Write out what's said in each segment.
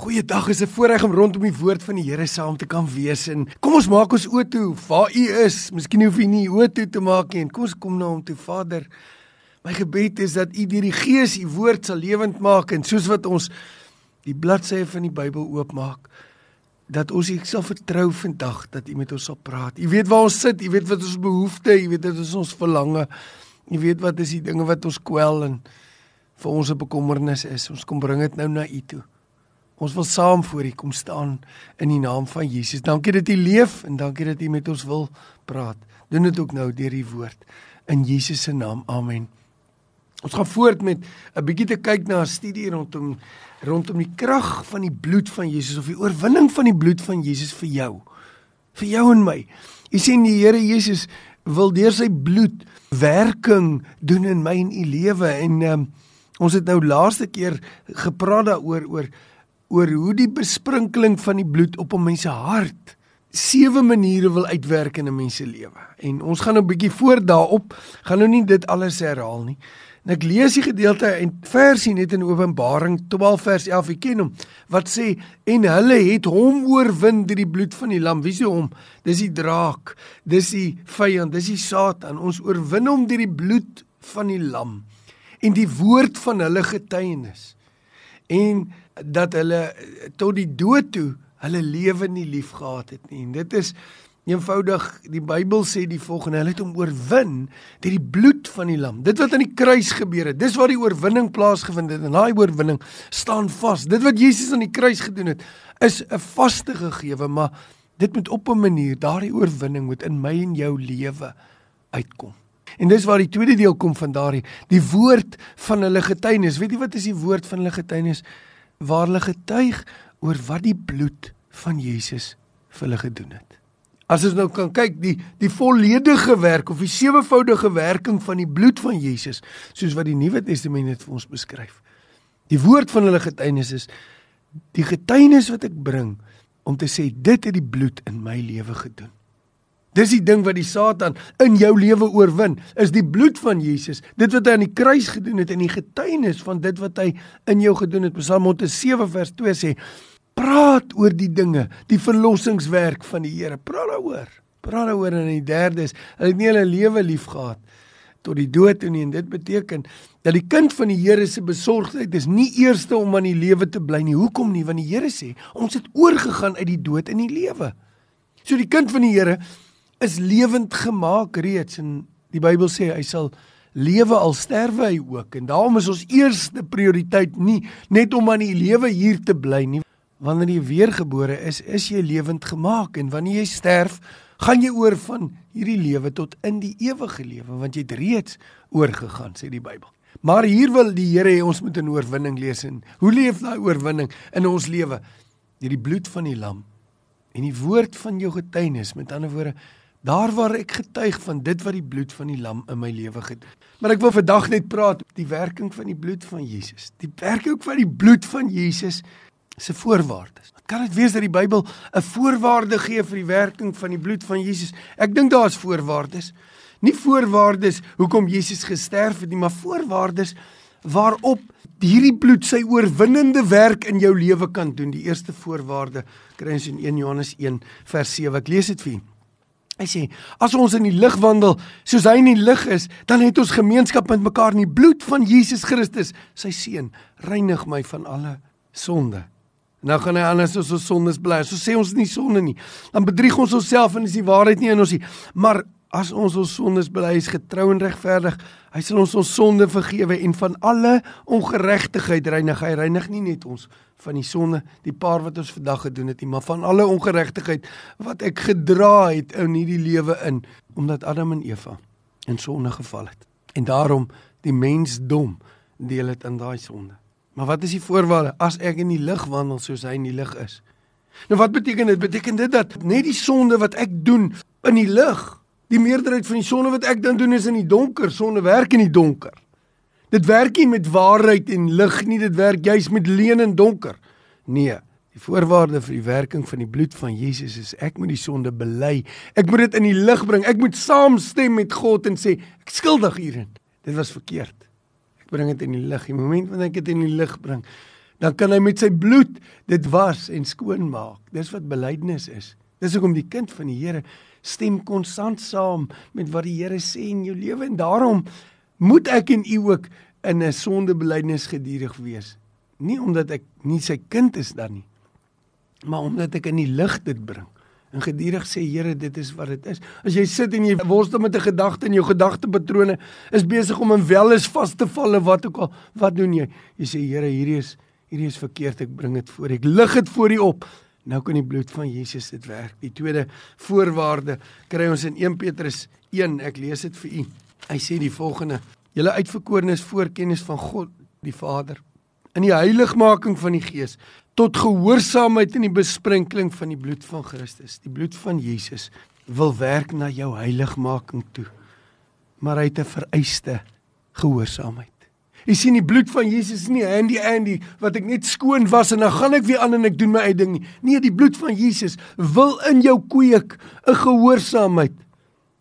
Goeiedag, is 'n voorreg om rondom die woord van die Here saam te kan wees en kom ons maak ons oë toe waar U is. Miskien hoef U nie oë toe te maak nie. Kom ons kom na hom toe, Vader. My gebed is dat U deur die Gees U woord sal lewend maak en soos wat ons die bladsye van die Bybel oopmaak, dat ons U sal vertrou vandag dat U met ons sal praat. U weet waar ons sit, U weet wat ons behoeftes, U weet wat is ons verlange. U weet wat is die dinge wat ons kwel en vir ons 'n bekommernis is. Ons kom bring dit nou na U toe. Ons wil saam voor U kom staan in die naam van Jesus. Dankie dat U leef en dankie dat U met ons wil praat. Doen dit ook nou deur die woord in Jesus se naam. Amen. Ons gaan voort met 'n bietjie te kyk na 'n studie rondom rondom die krag van die bloed van Jesus of die oorwinning van die bloed van Jesus vir jou. Vir jou en my. U sien die Here Jesus wil deur sy bloed werking doen in my en u lewe en um, ons het nou laaste keer gepraat daaroor oor oor hoe die besprinkeling van die bloed op 'n mens se hart sewe maniere wil uitwerk in 'n mens se lewe. En ons gaan nou 'n bietjie voor daarop, gaan nou nie dit alles herhaal nie. En ek lees die gedeelte en versie net in Openbaring 12 vers 11, ek ken hom, wat sê en hulle het hom oorwin deur die bloed van die lam. Wie is hom? Dis die draak. Dis die vyand, dis die Satan. Ons oorwin hom deur die bloed van die lam en die woord van hulle getuienis. En dat hulle tot die dood toe hulle lewe nie liefgehad het nie. En dit is eenvoudig die Bybel sê die volgende: Hulle het hom oorwin deur die bloed van die lam. Dit wat aan die kruis gebeur het, dis waar die oorwinning plaasgevind het. En daai oorwinning staan vas. Dit wat Jesus aan die kruis gedoen het, is 'n vaste gegewe, maar dit moet op 'n manier daardie oorwinning moet in my en jou lewe uitkom. En dis waar die tweede deel kom van daardie die woord van hulle getuienis. Weet jy wat is die woord van hulle getuienis? Waar hulle getuig oor wat die bloed van Jesus vir hulle gedoen het. As ons nou kan kyk die die volledige werk of die sewevoudige werking van die bloed van Jesus soos wat die Nuwe Testament dit vir ons beskryf. Die woord van hulle getuienis is die getuienis wat ek bring om te sê dit het die bloed in my lewe gedoen. Dis die ding wat die Satan in jou lewe oorwin, is die bloed van Jesus. Dit wat hy aan die kruis gedoen het en die getuienis van dit wat hy in jou gedoen het. Psalm 107 vers 2 sê: "Praat oor die dinge, die verlossingswerk van die Here. Praat daaroor." Praat daaroor en die derde is, hulle het nie hulle lewe liefgehad tot die dood toe nie en dit beteken dat die kind van die Here se besorgdheid is nie eerste om aan die lewe te bly nie. Hoekom nie? Want die Here sê, ons het oorgegaan uit die dood in die lewe. So die kind van die Here is lewend gemaak reeds en die Bybel sê hy sal lewe al sterwe hy ook. En daarom is ons eerste prioriteit nie net om aan die lewe hier te bly nie. Wanneer jy weergebore is is jy lewend gemaak en wanneer jy sterf gaan jy oor van hierdie lewe tot in die ewige lewe want jy het reeds oorgegaan sê die Bybel. Maar hier wil die Here hê ons moet 'n oorwinning lees en hoe leef daai oorwinning in ons lewe? Deur die bloed van die lam en die woord van jou getuienis. Met ander woorde Daar waar ek getuig van dit wat die bloed van die lam in my lewe gedoen. Maar ek wil vandag net praat die werking van die bloed van Jesus. Die werking van die bloed van Jesus se voorwaardes. Wat kan dit wees dat die Bybel 'n voorwaarde gee vir die werking van die bloed van Jesus? Ek dink daar's voorwaardes. Nie voorwaardes hoekom Jesus gesterf het nie, maar voorwaardes waarop hierdie bloed sy oorwinnende werk in jou lewe kan doen. Die eerste voorwaarde kry ons in 1 Johannes 1 vers 7. Ek lees dit vir julle. Hy sê, as ons in die lig wandel soos hy in die lig is, dan het ons gemeenskap met mekaar in die bloed van Jesus Christus, sy seun, reinig my van alle sonde. Nou gaan hy anders as ons sondes bly. So sê ons nie sonde nie. Dan bedrieg ons onsself en is die waarheid nie in ons nie. Maar as ons ons sondes bely, is getrou en regverdig. Hy sal ons ons sonde vergewe en van alle ongeregtigheid reinig. Hy reinig nie net ons van die sonde, die paar wat ons vandag gedoen het nie, maar van alle ongeregtigheid wat ek gedra het in hierdie lewe in omdat Adam en Eva in sonde geval het. En daarom die mensdom deel dit in daai sonde. Maar wat is die voorwaarde as ek in die lig wandel soos hy in die lig is? Nou wat beteken dit? Beteken dit dat net die sonde wat ek doen in die lig, die meerderheid van die sonde wat ek dan doen is in die donker, sonde werk in die donker. Dit werk nie met waarheid en lig nie, dit werk juis met leuen en donker. Nee, die voorwaarde vir die werking van die bloed van Jesus is ek moet die sonde bely. Ek moet dit in die lig bring. Ek moet saamstem met God en sê ek skuldig hierin. Dit was verkeerd. Ek bring dit in die lig. Die oomblik wanneer ek dit in die lig bring, dan kan hy met sy bloed dit was en skoon maak. Dis wat belydenis is. Dis hoekom die kind van die Here stem konstant saam met wat die Here sê in jou lewe en daarom moet ek en u ook in 'n sondebelydenis gedurig wees. Nie omdat ek nie sy kind is dan nie, maar omdat ek in die lig dit bring en gedurig sê Here dit is wat dit is. As jy sit en jy worstel met 'n gedagte en jou gedagtepatrone is besig om in welles vas te val of wat ook al, wat doen jy? Jy sê Here, hierdie is hierdie is verkeerd, ek bring dit voor. Ek lig dit voor U op. Nou kan die bloed van Jesus dit werk. Die tweede voorwaarde kry ons in 1 Petrus 1. Ek lees dit vir u. Hy sê die volgende: Julle uitverkorenes voorkennis van God die Vader in die heiligmaking van die Gees tot gehoorsaamheid in die besprinkeling van die bloed van Christus. Die bloed van Jesus wil werk na jou heiligmaking toe. Maar hy het 'n vereiste gehoorsaamheid. Jy sien die bloed van Jesus nie handy Andy wat ek net skoon was en dan gaan ek weer aan en ek doen my eie ding nie. Nee, die bloed van Jesus wil in jou kweek 'n gehoorsaamheid.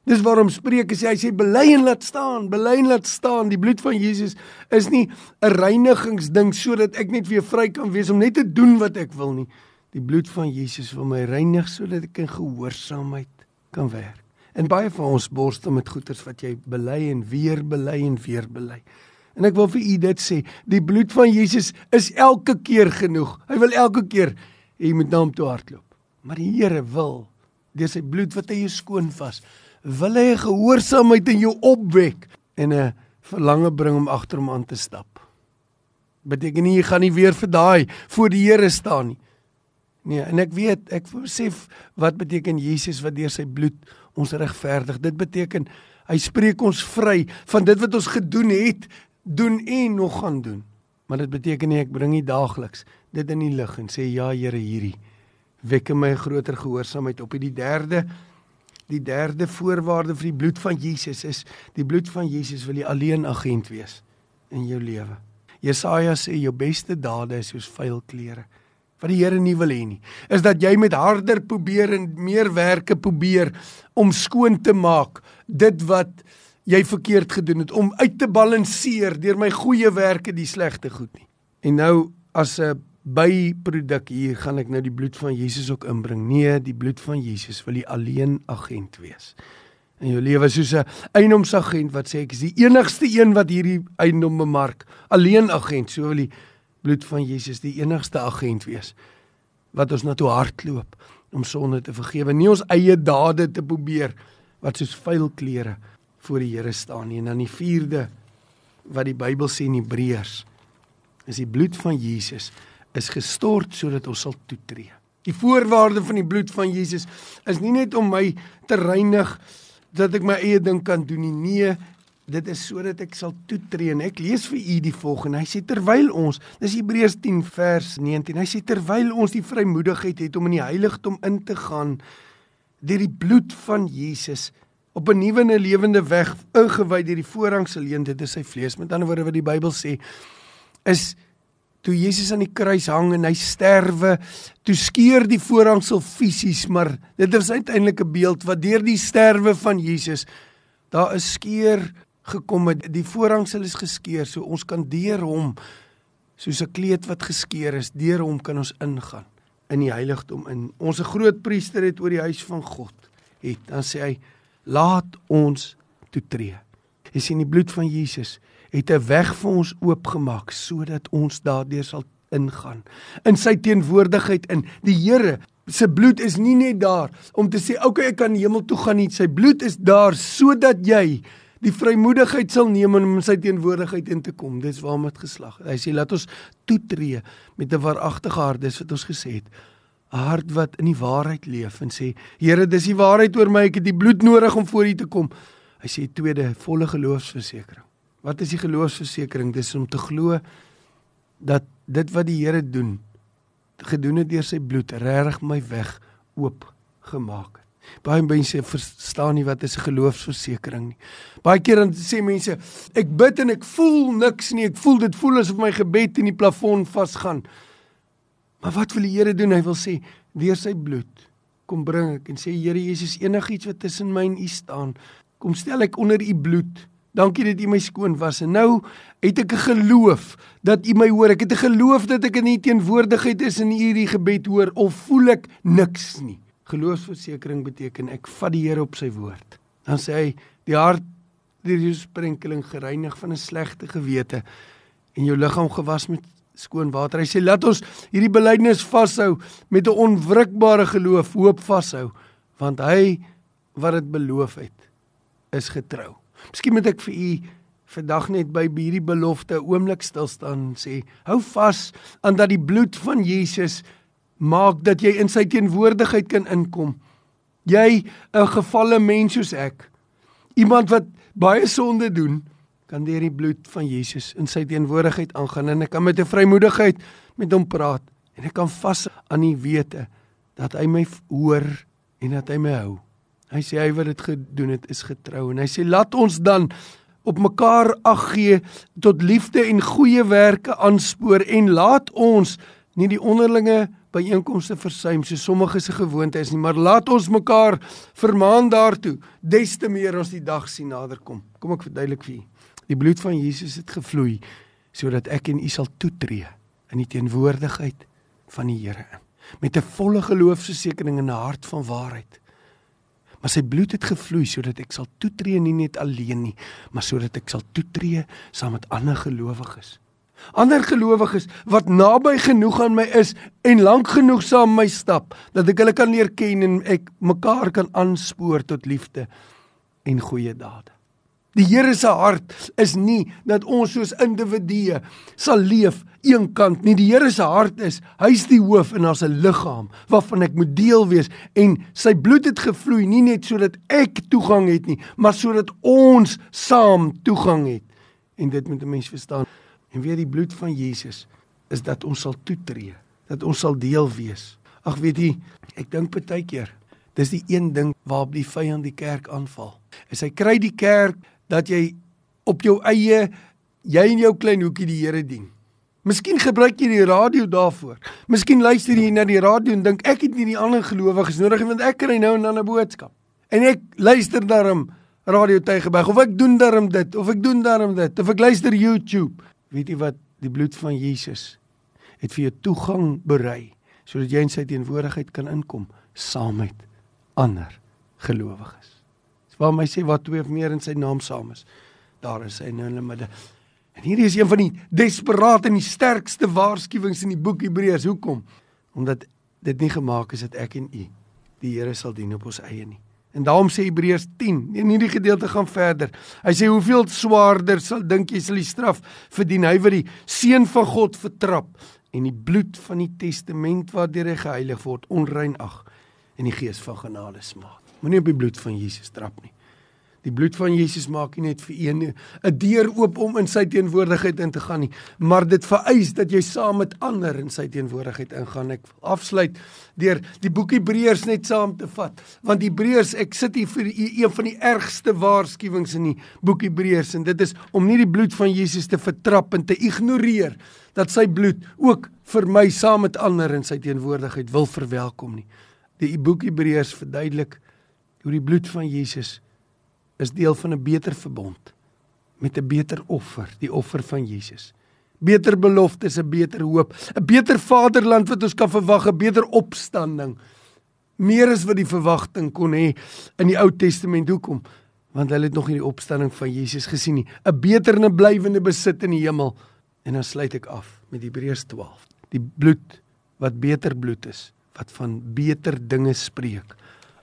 Dis waarom Spreuke sê hy sê bely en laat staan, bely en laat staan. Die bloed van Jesus is nie 'n reinigingsding sodat ek net weer vry kan wees om net te doen wat ek wil nie. Die bloed van Jesus wil my reinig sodat ek in gehoorsaamheid kan werk. En baie van ons borstel met goeters wat jy bely en weer bely en weer bely. En ek wil vir u dit sê, die bloed van Jesus is elke keer genoeg. Hy wil elke keer jy moet na hom toe hardloop. Maar die Here wil deur sy bloed wat hy jou skoon was, wil hy gehoorsaamheid in jou opwek en 'n verlange bring om agter hom aan te stap. Beteken nie jy gaan nie weer vir daai voor die Here staan nie. Nee, en ek weet, ek besef wat beteken Jesus wat deur sy bloed ons regverdig. Dit beteken hy spreek ons vry van dit wat ons gedoen het, doen en nog gaan doen. Maar dit beteken nie ek bring nie daagliks dit in die lig en sê ja Here hierdie wek my groter gehoorsaamheid op. Die derde Die derde voorwaarde vir die bloed van Jesus is die bloed van Jesus wil die alleen agent wees in jou lewe. Jesaja sê jou beste dade is soos vuil klere. Wat die Here nie wil hê nie, is dat jy met harder probeer en meer werke probeer om skoon te maak dit wat jy verkeerd gedoen het om uit te balanseer deur my goeie werke die slegte goed nie. En nou as 'n byproduk hier gaan ek nou die bloed van Jesus ook inbring. Nee, die bloed van Jesus wil die alleen agent wees. In jou lewe soos 'n eiendomsagent wat sê ek is die enigste een wat hierdie eiendom bemark. Alleen agent, so wil die bloed van Jesus die enigste agent wees wat ons na toe hardloop om sonde te vergewe, nie ons eie dade te probeer wat soos vuil klere voor die Here staan nie. En dan die vierde wat die Bybel sê in Hebreërs is die bloed van Jesus is gestort sodat ons sal toetree. Die voorwaarde van die bloed van Jesus is nie net om my te reinig dat ek my eie ding kan doen nie. Nee, dit is sodat ek sal toetree. En ek lees vir u die volgende. Hy sê terwyl ons, dis Hebreërs 10 vers 19. Hy sê terwyl ons die vrymoedigheid het om in die heiligdom in te gaan deur die bloed van Jesus op 'n nuwe en lewende weg ingewy deur die voorhangsel, dit is sy vlees. Met ander woorde wat die Bybel sê is toe Jesus aan die kruis hang en hy sterwe, toe skeur die voorhangsel fisies, maar dit is uiteindelik 'n beeld wat deur die sterwe van Jesus daar 'n skeur gekom het. Die voorhangsel is geskeur, so ons kan deur hom soos 'n kleed wat geskeur is, deur hom kan ons ingaan in die heiligdom in. Ons groot priester het oor die huis van God het. Dan sê hy, "Laat ons toe tree." Jy sien die bloed van Jesus het 'n weg vir ons oopgemaak sodat ons daardeur sal ingaan. In sy teenwoordigheid in. Die Here se bloed is nie net daar om te sê okay ek kan hemel toe gaan nie. Sy bloed is daar sodat jy die vrymoedigheid sal neem om in sy teenwoordigheid in te kom. Dis waarom dit geslag hy sê laat ons toetree met 'n waaragtige hart. Dis wat ons gesê het 'n hart wat in die waarheid leef en sê Here dis die waarheid oor my ek het die bloed nodig om voor U te kom hy sê tweede volle geloofsversekering Wat is die geloofsversekering? Dis om te glo dat dit wat die Here doen, gedoen het deur sy bloed, regtig my weg oop gemaak het. Baie mense verstaan nie wat is 'n geloofsversekering nie. Baie keer dan sê mense, ek bid en ek voel niks nie. Ek voel dit voel asof my gebed in die plafon vasgaan. Maar wat wil die Here doen? Hy wil sê, deur sy bloed kom bring ek en sê Here Jesus, enigiets wat tussen my en U staan, kom stel ek onder U bloed Dankie dat U my skoon was en nou het ek 'n geloof dat U my hoor. Ek het 'n geloof dat ek in U teenwoordigheid is en hierdie gebed hoor of voel ek niks nie. Geloofsversekering beteken ek vat die Here op sy woord. Dan sê hy die hart deur die sprenkeling gereinig van 'n slegte gewete en jou liggaam gewas met skoon water. Hy sê laat ons hierdie belydenis vashou met 'n onwrikbare geloof, hoop vashou want hy wat dit beloof het is getrou. Miskien moet ek vir u vandag net by hierdie belofte 'n oomblik stil staan en sê hou vas aan dat die bloed van Jesus maak dat jy in sy teenwoordigheid kan inkom. Jy 'n gefalle mens soos ek, iemand wat baie sonde doen, kan deur die bloed van Jesus in sy teenwoordigheid aangaan en ek kan met 'n vrymoedigheid met hom praat en ek kan vas aan die wete dat hy my hoor en dat hy my hou. Hy sê hy wat dit gedoen het is getrou en hy sê laat ons dan op mekaar ag gee tot liefde en goeie werke aanspoor en laat ons nie die onderlinge byeenkomste versuim so sommige se gewoonte is nie maar laat ons mekaar vermaan daartoe des te meer as die dag sien naderkom kom ek verduidelik vir u die bloed van Jesus het gevloei sodat ek en u sal toetree in die teenwoordigheid van die Here met 'n volle geloofsversekering in 'n hart van waarheid maar sy bloed het gevloei sodat ek sal toetree nie net alleen nie, maar sodat ek sal toetree saam met ander gelowiges. Ander gelowiges wat naby genoeg aan my is en lank genoeg saam my stap dat ek hulle kan leer ken en ek mekaar kan aanspoor tot liefde en goeie dade. Die Here se hart is nie dat ons soos individue sal leef eenkant nie. Die Here se hart is, hy's die hoof en ons 'n liggaam waarvan ek moet deel wees en sy bloed het gevloei nie net sodat ek toegang het nie, maar sodat ons saam toegang het. En dit moet 'n mens verstaan. En weer die bloed van Jesus is dat ons sal toetree, dat ons sal deel wees. Ag weet jy, ek dink baie keer dis die een ding waarop die vyand die kerk aanval. Is hy kry die kerk dat jy op jou eie jy in jou klein hoekie die Here dien. Miskien gebruik jy die radio daarvoor. Miskien luister jy na die radio en dink ek het nie die ander gelowiges nodig want ek kry nou en dan 'n boodskap. En ek luister daarom radio Tygerberg of ek doen daarom dit of ek doen daarom dit of ek luister YouTube. Weet jy wat die bloed van Jesus het vir jou toegang berei sodat jy in sy teenwoordigheid kan inkom saam met ander gelowiges waar my sê wat twee of meer in sy naam saam is. Daar is hy nou in hulle midde. En hierdie is een van die desperaat en die sterkste waarskuwings in die boek Hebreërs. Hoekom? Omdat dit nie gemaak is dat ek en u die Here sal dien op ons eie nie. En daarom sê Hebreërs 10, in hierdie gedeelte gaan verder. Hy sê hoeveel swaarder sal dink jy sal die straf verdien hy wat die seun van God vertrap en die bloed van die testament waardeur hy geheilig word onrein ag en die gees van genade smaak. Moenie op die bloed van Jesus trap nie. Die bloed van Jesus maak nie net vir een 'n deur oop om in sy teenwoordigheid in te gaan nie, maar dit vereis dat jy saam met ander in sy teenwoordigheid ingaan. Ek afsluit deur die boek Hebreërs net saam te vat, want Hebreërs, ek sit hier vir een van die ergste waarskuwings in die boek Hebreërs en dit is om nie die bloed van Jesus te vertrap en te ignoreer dat sy bloed ook vir my saam met ander in sy teenwoordigheid wil verwelkom nie. Die boek Hebreërs verduidelik hoe die bloed van Jesus is deel van 'n beter verbond met 'n beter offer, die offer van Jesus. Beter beloftes, 'n beter hoop, 'n beter vaderland wat ons kan verwag, 'n beter opstanding. Meer as wat die verwagting kon hê in die Ou Testament. Hoekom? Want hulle het nog nie die opstanding van Jesus gesien nie. 'n Beter en 'n blywende besit in die hemel. En dan sluit ek af met Hebreërs 12. Die bloed wat beter bloed is, wat van beter dinge spreek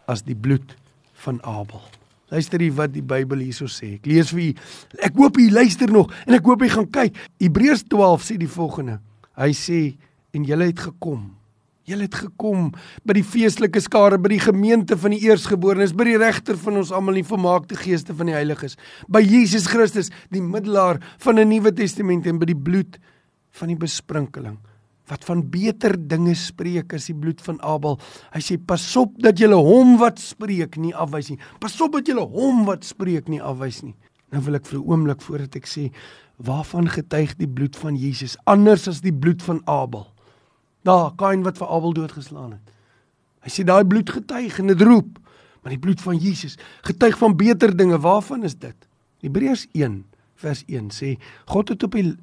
as die bloed van Abel. Luister hier wat die Bybel hierso sê. Ek lees vir u. Ek hoop u luister nog en ek hoop u gaan kyk. Hebreërs 12 sê die volgende. Hy sê en julle het gekom. Julle het gekom by die feestelike skare, by die gemeente van die eersgeborenes, by die regter van ons almal, die volmaakte geeste van die heiliges, by Jesus Christus, die middelaar van 'n nuwe testament en by die bloed van die besprinkeling wat van beter dinge spreek as die bloed van Abel. Hy sê pas op dat jy hom wat spreek nie afwys nie. Pas op dat jy hom wat spreek nie afwys nie. Nou wil ek vir 'n oomblik voordat ek sê waarvan getuig die bloed van Jesus anders as die bloed van Abel. Daar, Kain wat vir Abel doodgeslaan het. Hy sê daai bloed getuig en dit roep, maar die bloed van Jesus getuig van beter dinge. Waarvan is dit? Hebreërs 1 vers 1 sê God het op die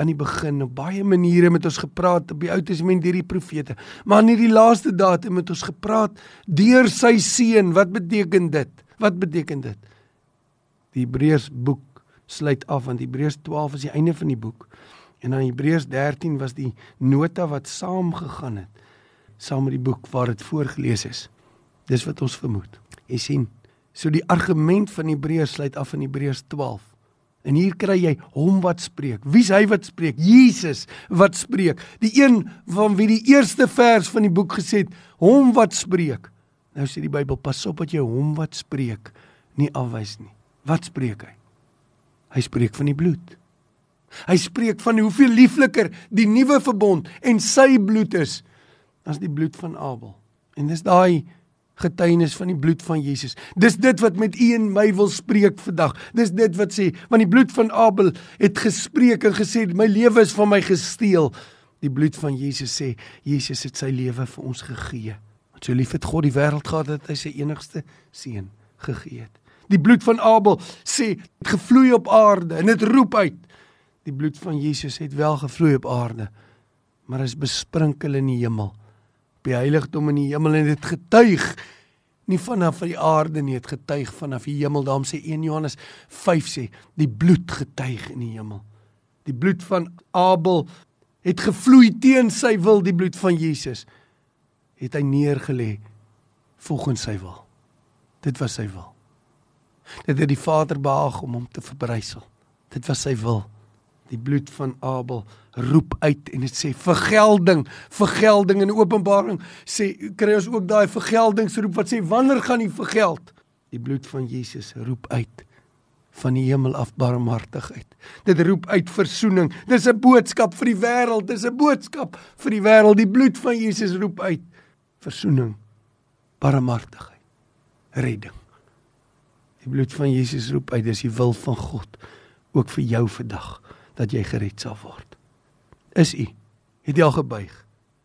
aan die begin op baie maniere met ons gepraat op die Ou Testament deur die profete. Maar in hierdie laaste dae het hy met ons gepraat deur sy seun. Wat beteken dit? Wat beteken dit? Die Hebreërs boek sluit af want Hebreërs 12 is die einde van die boek. En dan Hebreërs 13 was die nota wat saamgegaan het saam met die boek waar dit voorgeles is. Dis wat ons vermoed. Jy sien, so die argument van Hebreërs sluit af in Hebreërs 12. En hier kry jy hom wat spreek. Wie's hy wat spreek? Jesus wat spreek. Die een van wie die eerste vers van die boek gesê het, hom wat spreek. Nou sê die Bybel, pas op dat jy hom wat spreek nie afwys nie. Wat spreek hy? Hy spreek van die bloed. Hy spreek van hoeveel liefliker die nuwe verbond en sy bloed is as die bloed van Abel. En dis daai getuienis van die bloed van Jesus. Dis dit wat met u en my wil spreek vandag. Dis dit wat sê, want die bloed van Abel het gespreek en gesê my lewe is van my gesteel. Die bloed van Jesus sê Jesus het sy lewe vir ons gegee. Want so lief het God die wêreld gehad dat hy sy enigste seun gegee het. Die bloed van Abel sê het gevloei op aarde en dit roep uit. Die bloed van Jesus het wel gevloei op aarde, maar is besprinkel in die hemel die heiligdom in die hemel en dit getuig nie vanaf die aarde nie, dit getuig vanaf die hemel. Daarom sê 1 Johannes 5 sê die bloed getuig in die hemel. Die bloed van Abel het gevloei teen sy wil, die bloed van Jesus het hy neergelê volgens sy wil. Dit was sy wil. Dit het die Vader behaag om hom te verbrysel. Dit was sy wil die bloed van Abel roep uit en dit sê vergelding vergelding in Openbaring. Sê kry ons ook daai vergeldingsroep wat sê wanneer gaan jy vergeld? Die bloed van Jesus roep uit van die hemel af barmhartigheid dit roep uit verzoening. Dis 'n boodskap vir die wêreld. Dis 'n boodskap vir die wêreld. Die bloed van Jesus roep uit verzoening barmhartigheid redding. Die bloed van Jesus roep uit. Dis die wil van God ook vir jou vandag dat jy gered sal word. Is u? Het jy al gebuig?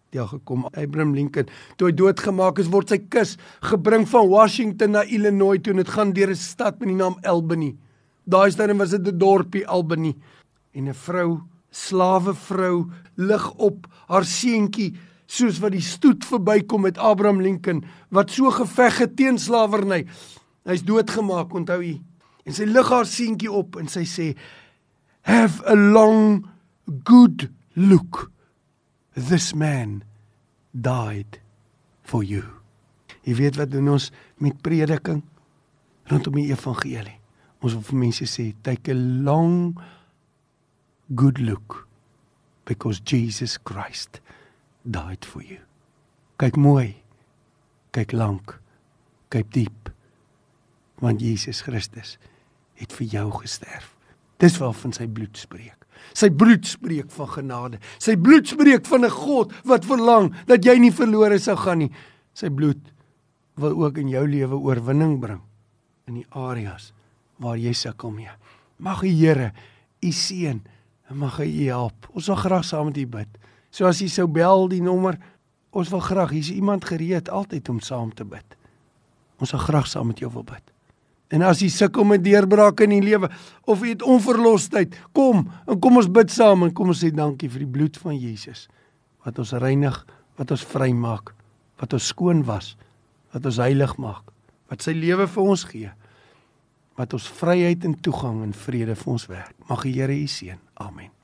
Het jy al gekom? Abraham Lincoln, toe hy doodgemaak is, word sy kus gebring van Washington na Illinois toe en dit gaan deur 'n stad met die naam Albany. Daai stad was dit 'n dorpie Albany en 'n vrou, slawe vrou, lig op haar seentjie soos wat die stoet verbykom met Abraham Lincoln wat so geveg het teen slawerny. Hy's doodgemaak, onthou u? En sy lig haar seentjie op en sy sê have a long good look. This man died for you. Jy weet wat doen ons met prediking? Rondom die evangelie. Ons wil vir mense sê take a long good look because Jesus Christ died for you. Kyk mooi kyk lank kyk diep want Jesus Christus het vir jou gesterf Dis waarvan sy bloed spreek. Sy bloed spreek van genade. Sy bloed spreek van 'n God wat verlang dat jy nie verlore sou gaan nie. Sy bloed wil ook in jou lewe oorwinning bring in die areas waar jy sukkel mee. Mag die Here u seën en mag hy u help. Ons wil graag saam met u bid. So as jy sou bel die nommer, ons wil graag, hier's iemand gereed altyd om saam te bid. Ons wil graag saam met jou wil bid. En as jy sukkel met deurbrake in die lewe of jy het onverlostheid, kom en kom ons bid saam en kom ons sê dankie vir die bloed van Jesus wat ons reinig, wat ons vrymaak, wat ons skoon was, wat ons heilig maak, wat sy lewe vir ons gee, wat ons vryheid en toegang en vrede vir ons werk. Mag die Here u seën. Amen.